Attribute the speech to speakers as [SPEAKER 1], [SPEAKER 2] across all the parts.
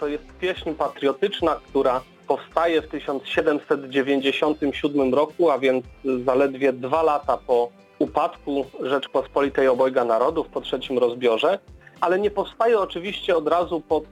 [SPEAKER 1] To jest pieśń patriotyczna, która powstaje w 1797 roku, a więc zaledwie dwa lata po upadku Rzeczpospolitej Obojga Narodów po trzecim rozbiorze, ale nie powstaje oczywiście od razu pod y,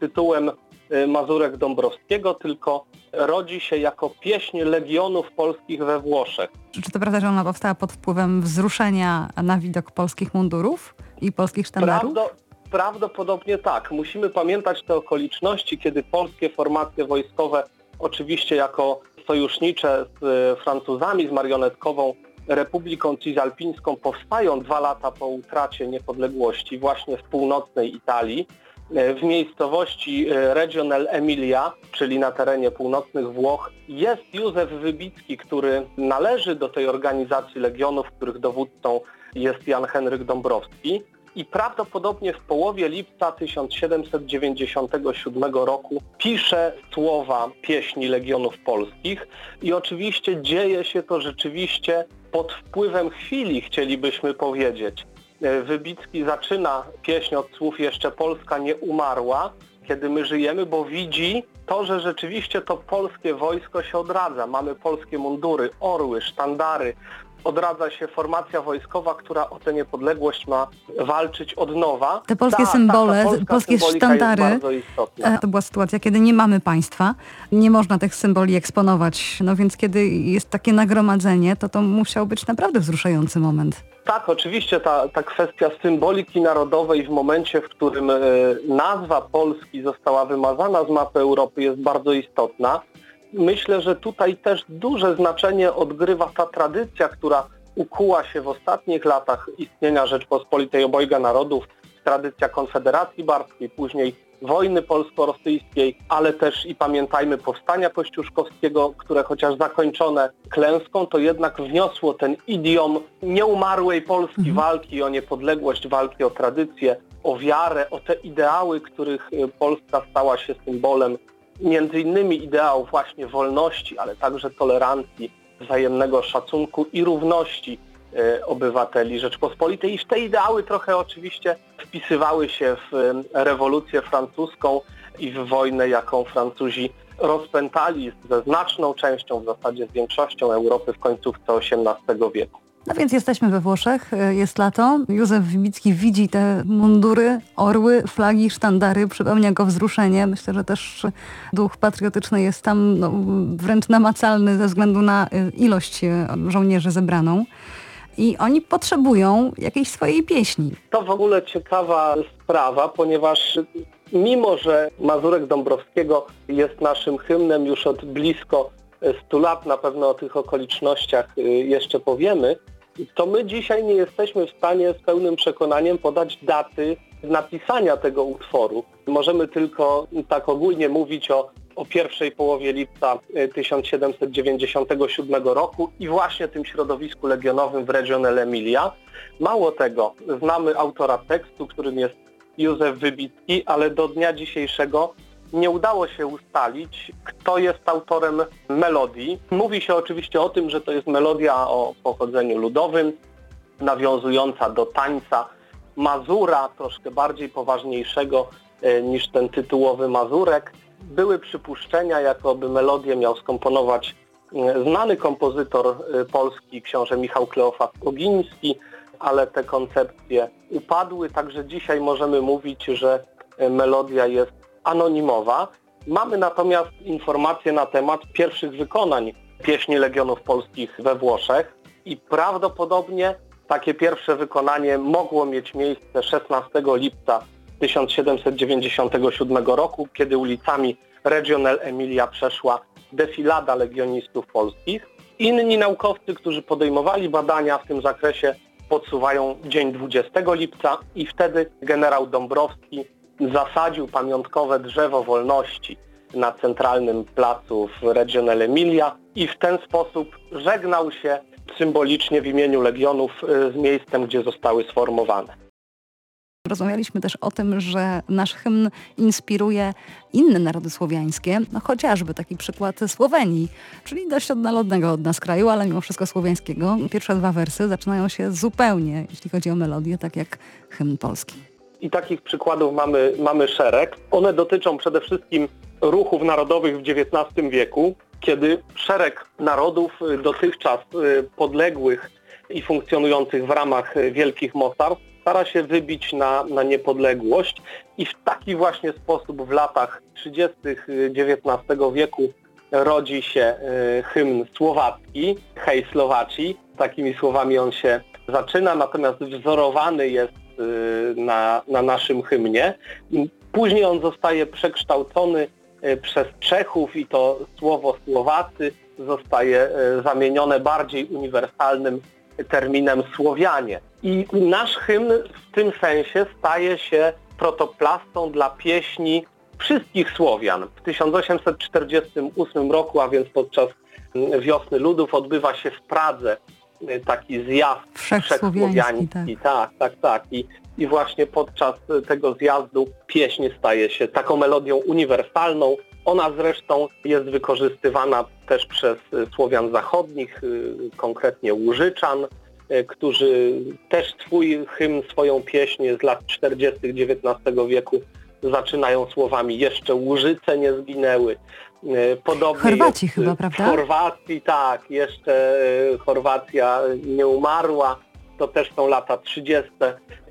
[SPEAKER 1] tytułem y, Mazurek Dąbrowskiego, tylko rodzi się jako pieśń legionów polskich we Włoszech.
[SPEAKER 2] Czy to prawda, że ona powstała pod wpływem wzruszenia na widok polskich mundurów i polskich sztandarów?
[SPEAKER 1] Prawdo, prawdopodobnie tak. Musimy pamiętać te okoliczności, kiedy polskie formacje wojskowe, oczywiście jako sojusznicze z y, Francuzami, z marionetkową Republiką Cisalpińską powstają dwa lata po utracie niepodległości właśnie w północnej Italii, e, w miejscowości e, Regional Emilia, czyli na terenie północnych Włoch, jest Józef Wybicki, który należy do tej organizacji legionów, których dowódcą jest Jan Henryk Dąbrowski i prawdopodobnie w połowie lipca 1797 roku pisze słowa pieśni Legionów Polskich i oczywiście dzieje się to rzeczywiście pod wpływem chwili, chcielibyśmy powiedzieć. E, Wybicki zaczyna pieśń od słów jeszcze Polska nie umarła, kiedy my żyjemy, bo widzi to, że rzeczywiście to polskie wojsko się odradza. Mamy polskie mundury, orły, sztandary, odradza się formacja wojskowa, która o tę niepodległość ma walczyć od nowa.
[SPEAKER 2] Te polskie
[SPEAKER 1] ta,
[SPEAKER 2] symbole,
[SPEAKER 1] ta, ta
[SPEAKER 2] polskie sztandary, e, to była sytuacja, kiedy nie mamy państwa, nie można tych symboli eksponować, no więc kiedy jest takie nagromadzenie, to to musiał być naprawdę wzruszający moment.
[SPEAKER 1] Tak, oczywiście ta, ta kwestia symboliki narodowej w momencie, w którym e, nazwa Polski została wymazana z mapy Europy jest bardzo istotna myślę, że tutaj też duże znaczenie odgrywa ta tradycja, która ukuła się w ostatnich latach istnienia Rzeczpospolitej Obojga Narodów, tradycja Konfederacji Barskiej, później wojny polsko-rosyjskiej, ale też i pamiętajmy powstania kościuszkowskiego, które chociaż zakończone klęską, to jednak wniosło ten idiom nieumarłej Polski, mhm. walki o niepodległość, walki o tradycję, o wiarę, o te ideały, których Polska stała się symbolem między innymi ideał właśnie wolności, ale także tolerancji, wzajemnego szacunku i równości e, obywateli Rzeczpospolitej i w te ideały trochę oczywiście wpisywały się w e, rewolucję francuską i w wojnę, jaką Francuzi rozpętali ze znaczną częścią, w zasadzie z większością Europy w końcówce XVIII wieku.
[SPEAKER 2] No więc jesteśmy we Włoszech, e, jest lato. Józef Wybicki widzi te mundury, orły, flagi, sztandary, przypełnia go wzruszenie. Myślę, że też duch patriotyczny jest tam no, wręcz namacalny ze względu na e, ilość e, żołnierzy zebraną. I oni potrzebują jakiejś swojej pieśni.
[SPEAKER 1] To w ogóle ciekawa sprawa, ponieważ mimo, że Mazurek Dąbrowskiego jest naszym hymnem już od blisko 100 lat, na pewno o tych okolicznościach jeszcze powiemy, to my dzisiaj nie jesteśmy w stanie z pełnym przekonaniem podać daty napisania tego utworu. Możemy tylko tak ogólnie mówić o, o pierwszej połowie lipca 1797 e, roku i właśnie tym środowisku legionowym w Regione Emilia. Mało tego, znamy autora tekstu, którym jest Józef Wybicki, ale do dnia dzisiejszego nie udało się ustalić, kto jest autorem melodii. Mówi się oczywiście o tym, że to jest melodia o pochodzeniu ludowym, nawiązująca do tańca Mazura, troszkę bardziej poważniejszego e, niż ten tytułowy Mazurek. Były przypuszczenia, jakoby melodię miał skomponować e, znany kompozytor e, polski, książę Michał Kleofas Ogiński, ale te koncepcje upadły, także dzisiaj możemy mówić, że melodia jest anonimowa. Mamy natomiast informacje na temat pierwszych wykonań pieśni Legionów Polskich we Włoszech i prawdopodobnie takie pierwsze wykonanie mogło mieć miejsce 16 lipca 1797 roku, kiedy ulicami Regional Emilia przeszła defilada legionistów polskich. Inni naukowcy, którzy podejmowali badania w tym zakresie, podsuwają dzień 20 lipca i wtedy generał Dąbrowski zasadził pamiątkowe drzewo wolności na centralnym placu w Regional Emilia i w ten sposób żegnał się symbolicznie w imieniu Legionów y, z miejscem, gdzie zostały sformowane.
[SPEAKER 2] Rozmawialiśmy też o tym, że nasz hymn inspiruje inne narody słowiańskie, no chociażby taki przykład Słowenii, czyli dość odnalodnego od nas kraju, ale mimo wszystko słowiańskiego. Pierwsze dwa wersy zaczynają się zupełnie, jeśli chodzi o melodię, tak jak hymn polski.
[SPEAKER 1] I takich przykładów mamy, mamy szereg. One dotyczą przede wszystkim ruchów narodowych w XIX wieku, kiedy szereg narodów y, dotychczas y, podległych i funkcjonujących w ramach wielkich mocarstw stara się wybić na, na niepodległość i w taki właśnie sposób w latach 30. XIX wieku rodzi się hymn słowacki, Hej Słowacji. Takimi słowami on się zaczyna, natomiast wzorowany jest na, na naszym hymnie. Później on zostaje przekształcony przez Czechów i to słowo Słowacy zostaje zamienione bardziej uniwersalnym terminem Słowianie. I nasz hymn w tym sensie staje się protoplastą dla pieśni wszystkich Słowian. W 1848 roku, a więc podczas Wiosny Ludów odbywa się w Pradze taki zjazd
[SPEAKER 2] wszechsłowiański.
[SPEAKER 1] Tak. tak, tak, tak. I, I właśnie podczas tego zjazdu pieśń staje się taką melodią uniwersalną. Ona zresztą jest wykorzystywana też przez Słowian Zachodnich, konkretnie Łużyczan, którzy też swój hymn, swoją pieśń z lat 40. XIX wieku zaczynają słowami jeszcze Łużyce nie zginęły.
[SPEAKER 2] Podobnie Chorwacji chyba, prawda?
[SPEAKER 1] W Chorwacji, tak. Jeszcze Chorwacja nie umarła. To też są lata 30.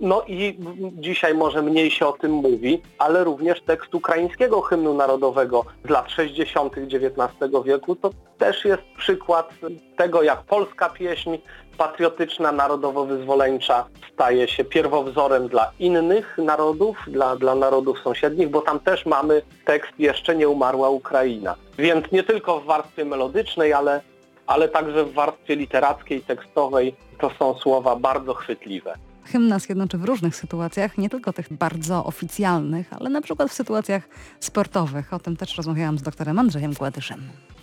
[SPEAKER 1] No i dzisiaj może mniej się o tym mówi, ale również tekst ukraińskiego hymnu narodowego z lat 60. XIX wieku to też jest przykład tego, jak polska pieśń patriotyczna, narodowo-wyzwoleńcza staje się pierwowzorem dla innych narodów, dla, dla narodów sąsiednich, bo tam też mamy tekst Jeszcze nie umarła Ukraina. Więc nie tylko w warstwie melodycznej, ale, ale także w warstwie literackiej, tekstowej to są słowa bardzo chwytliwe.
[SPEAKER 2] Hymn nas jednoczy w różnych sytuacjach, nie tylko tych bardzo oficjalnych, ale na przykład w sytuacjach sportowych. O tym też rozmawiałam z doktorem Andrzejem Gładyszem.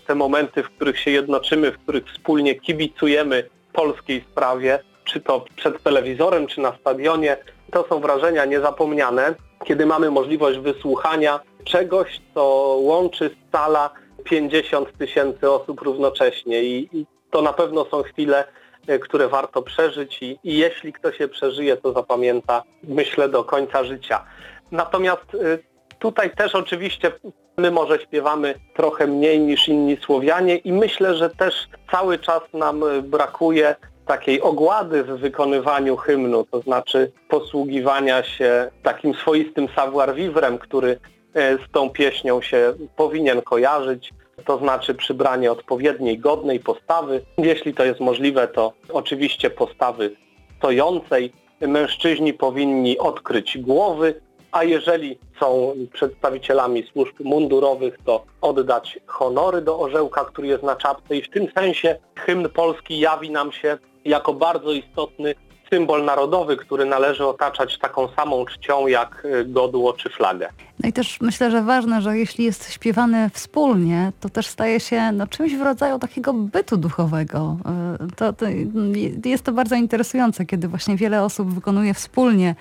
[SPEAKER 1] Te momenty, w których się jednoczymy, w których wspólnie kibicujemy polskiej sprawie, czy to przed telewizorem, czy na stadionie. To są wrażenia niezapomniane, kiedy mamy możliwość wysłuchania czegoś, co łączy z sala 50 tysięcy osób równocześnie i, i to na pewno są chwile, które warto przeżyć i, i jeśli ktoś je przeżyje, to zapamięta, myślę, do końca życia. Natomiast e, tutaj też oczywiście my może śpiewamy trochę mniej niż inni Słowianie i myślę, że też cały czas nam brakuje takiej ogłady w wykonywaniu hymnu, to znaczy posługiwania się takim swoistym savoir-vivre, który e, z tą pieśnią się powinien kojarzyć, to znaczy przybranie odpowiedniej, godnej postawy. Jeśli to jest możliwe, to oczywiście postawy stojącej. Mężczyźni powinni odkryć głowy, a jeżeli są przedstawicielami służb mundurowych, to oddać honory do orzełka, który jest na czapce i w tym sensie hymn polski jawi nam się jako bardzo istotny symbol narodowy, który należy otaczać taką samą czcią jak y, godło czy flagę.
[SPEAKER 2] No i też myślę, że ważne, że jeśli jest śpiewany wspólnie, to też staje się no, czymś w rodzaju takiego bytu duchowego. Y, to, to jest to bardzo interesujące, kiedy właśnie wiele osób wykonuje wspólnie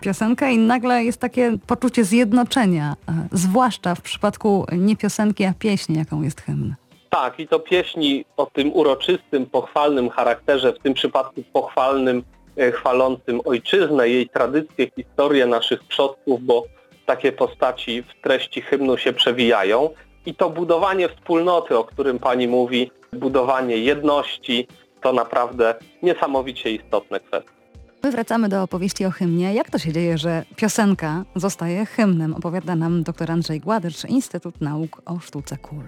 [SPEAKER 2] piosenkę i nagle jest takie poczucie zjednoczenia, y, zwłaszcza w przypadku nie piosenki, a pieśni, jaką jest hymn.
[SPEAKER 1] Tak, i to pieśni o tym uroczystym, pochwalnym charakterze, w tym przypadku pochwalnym, e, chwalącym ojczyznę, jej tradycję, historię naszych przodków, bo takie postaci w treści hymnu się przewijają. I to budowanie wspólnoty, o którym Pani mówi, budowanie jedności, to naprawdę niesamowicie istotne kwestie.
[SPEAKER 2] My wracamy do opowieści o hymnie. Jak to się dzieje, że piosenka zostaje hymnem? Opowiada nam dr Andrzej Gładycz, Instytut Nauk o Sztuce Kul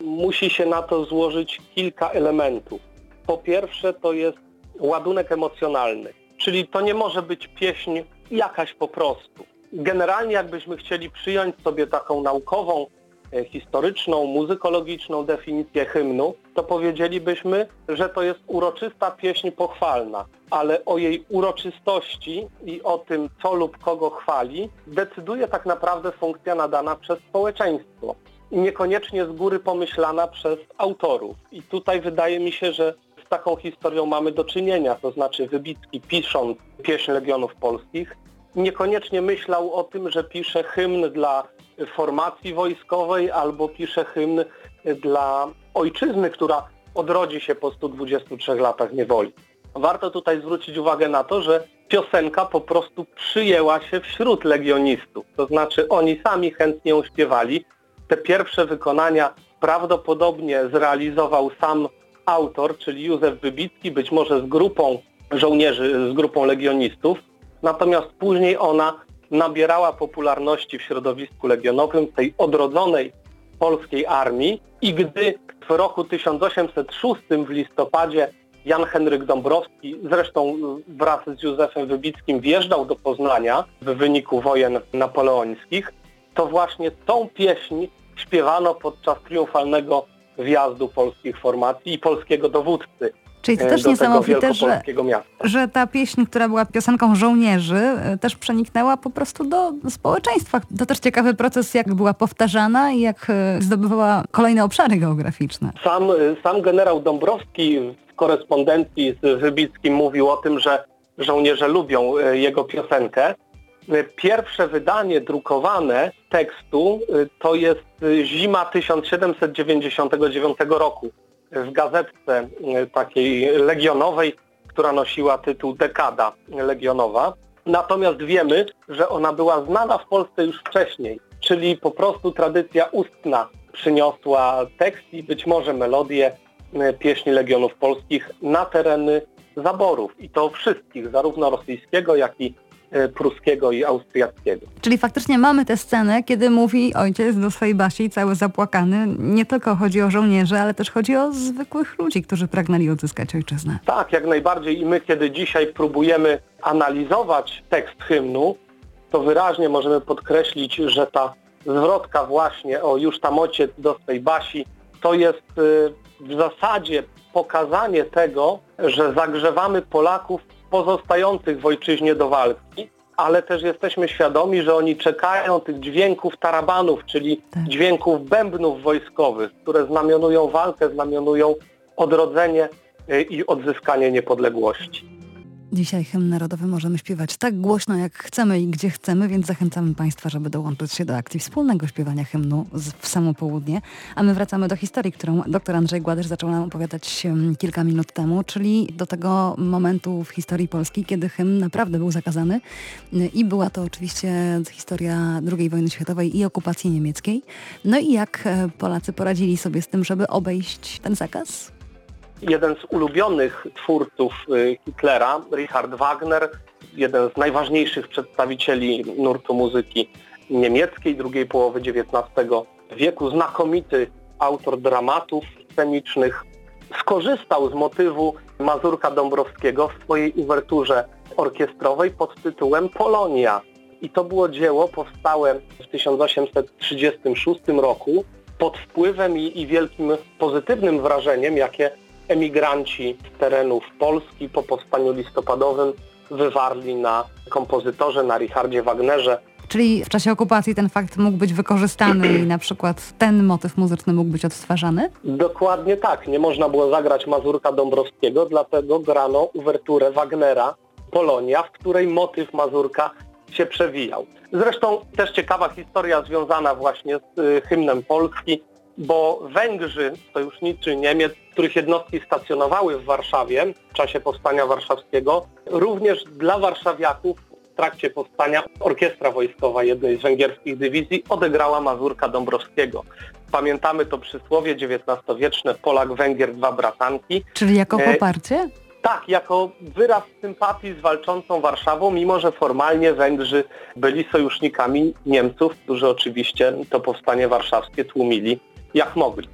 [SPEAKER 1] musi się na to złożyć kilka elementów. Po pierwsze to jest ładunek emocjonalny, czyli to nie może być pieśń jakaś po prostu. Generalnie jakbyśmy chcieli przyjąć sobie taką naukową, e, historyczną, muzykologiczną definicję hymnu, to powiedzielibyśmy, że to jest uroczysta pieśń pochwalna, ale o jej uroczystości i o tym, co lub kogo chwali, decyduje tak naprawdę funkcja nadana przez społeczeństwo i niekoniecznie z góry pomyślana przez autorów. I tutaj wydaje mi się, że taką historią mamy do czynienia, to znaczy Wybicki pisząc pieśń Legionów Polskich niekoniecznie myślał o tym, że pisze hymn dla formacji wojskowej albo pisze hymn dla ojczyzny, która odrodzi się po 123 latach niewoli. Warto tutaj zwrócić uwagę na to, że piosenka po prostu przyjęła się wśród legionistów. To znaczy oni sami chętnie ją śpiewali. Te pierwsze wykonania prawdopodobnie zrealizował sam autor, czyli Józef Wybicki, być może z grupą żołnierzy, z grupą legionistów. Natomiast później ona nabierała popularności w środowisku legionowym, tej odrodzonej polskiej armii i gdy w roku 1806 w listopadzie Jan Henryk Dąbrowski, zresztą wraz z Józefem Wybickim wjeżdżał do Poznania w wyniku wojen napoleońskich, to właśnie tą pieśń śpiewano podczas triumfalnego wjazdu polskich formacji i polskiego dowódcy
[SPEAKER 2] Czyli to
[SPEAKER 1] e,
[SPEAKER 2] też niesamowite, że, że ta pieśń, która była piosenką żołnierzy, e, też przeniknęła po prostu do społeczeństwa. To też ciekawy proces, jak była powtarzana i jak e, zdobywała kolejne obszary geograficzne.
[SPEAKER 1] Sam, sam generał Dąbrowski w korespondencji z Wybickim mówił o tym, że żołnierze lubią jego piosenkę. E, Pierwsze wydanie drukowane tekstu e, to jest e, zima 1799 roku w gazetce takiej legionowej, która nosiła tytuł Dekada Legionowa. Natomiast wiemy, że ona była znana w Polsce już wcześniej, czyli po prostu tradycja ustna przyniosła tekst i być może melodię pieśni Legionów Polskich na tereny zaborów. I to wszystkich, zarówno rosyjskiego, jak i pruskiego i austriackiego.
[SPEAKER 2] Czyli faktycznie mamy tę scenę, kiedy mówi ojciec do swojej Basi, cały zapłakany. Nie tylko chodzi o żołnierzy, ale też chodzi o zwykłych ludzi, którzy pragnęli odzyskać ojczyznę.
[SPEAKER 1] Tak, jak najbardziej i my, kiedy dzisiaj próbujemy analizować tekst hymnu, to wyraźnie możemy podkreślić, że ta zwrotka właśnie o już tam ojciec do swej Basi, to jest y, w zasadzie pokazanie tego, że zagrzewamy Polaków pozostających w ojczyźnie do walki, ale też jesteśmy świadomi, że oni czekają tych dźwięków tarabanów, czyli
[SPEAKER 2] Tak.
[SPEAKER 1] dźwięków bębnów wojskowych, które znamionują walkę, znamionują odrodzenie y, i odzyskanie niepodległości.
[SPEAKER 2] Dzisiaj hymn narodowy możemy śpiewać tak głośno, jak chcemy i gdzie chcemy, więc zachęcamy Państwa, żeby dołączyć się do akcji wspólnego śpiewania hymnu w samo południe. A my wracamy do historii, którą dr Andrzej Gładysz zaczął nam opowiadać kilka minut temu, czyli do tego momentu w historii Polski, kiedy hymn naprawdę był zakazany. Y, I była to oczywiście historia II wojny światowej i okupacji niemieckiej. No i jak e, Polacy poradzili sobie z tym, żeby obejść ten zakaz?
[SPEAKER 1] Jeden z ulubionych twórców y, Hitlera, Richard Wagner, jeden z najważniejszych przedstawicieli nurtu muzyki niemieckiej drugiej połowy XIX wieku, znakomity autor dramatów scenicznych, skorzystał z motywu Mazurka Dąbrowskiego w swojej uwerturze orkiestrowej pod tytułem Polonia. I to było dzieło powstałe w 1836 roku pod wpływem i, i wielkim pozytywnym wrażeniem, jakie emigranci z terenów Polski po powstaniu listopadowym wywarli na kompozytorze, na Richardzie Wagnerze.
[SPEAKER 2] Czyli w czasie okupacji ten fakt mógł być wykorzystany i na przykład ten motyw muzyczny mógł być odtwarzany?
[SPEAKER 1] Dokładnie tak, nie można było zagrać Mazurka Dąbrowskiego, dlatego grano uwerturę Wagnera Polonia, w której motyw Mazurka się przewijał. Zresztą też ciekawa historia związana właśnie z y, hymnem Polski, bo Węgrzy, sojuszniczy Niemiec, których jednostki stacjonowały w Warszawie w czasie powstania warszawskiego, również dla warszawiaków w trakcie powstania orkiestra wojskowa jednej z węgierskich dywizji odegrała Mazurka Dąbrowskiego. Pamiętamy to przysłowie XIX-wieczne Polak-Węgier, dwa bratanki.
[SPEAKER 2] Czyli jako
[SPEAKER 1] E,
[SPEAKER 2] poparcie?
[SPEAKER 1] Tak, jako wyraz sympatii z walczącą Warszawą, mimo że formalnie Węgrzy byli sojusznikami Niemców, którzy oczywiście to powstanie warszawskie tłumili jak mogli.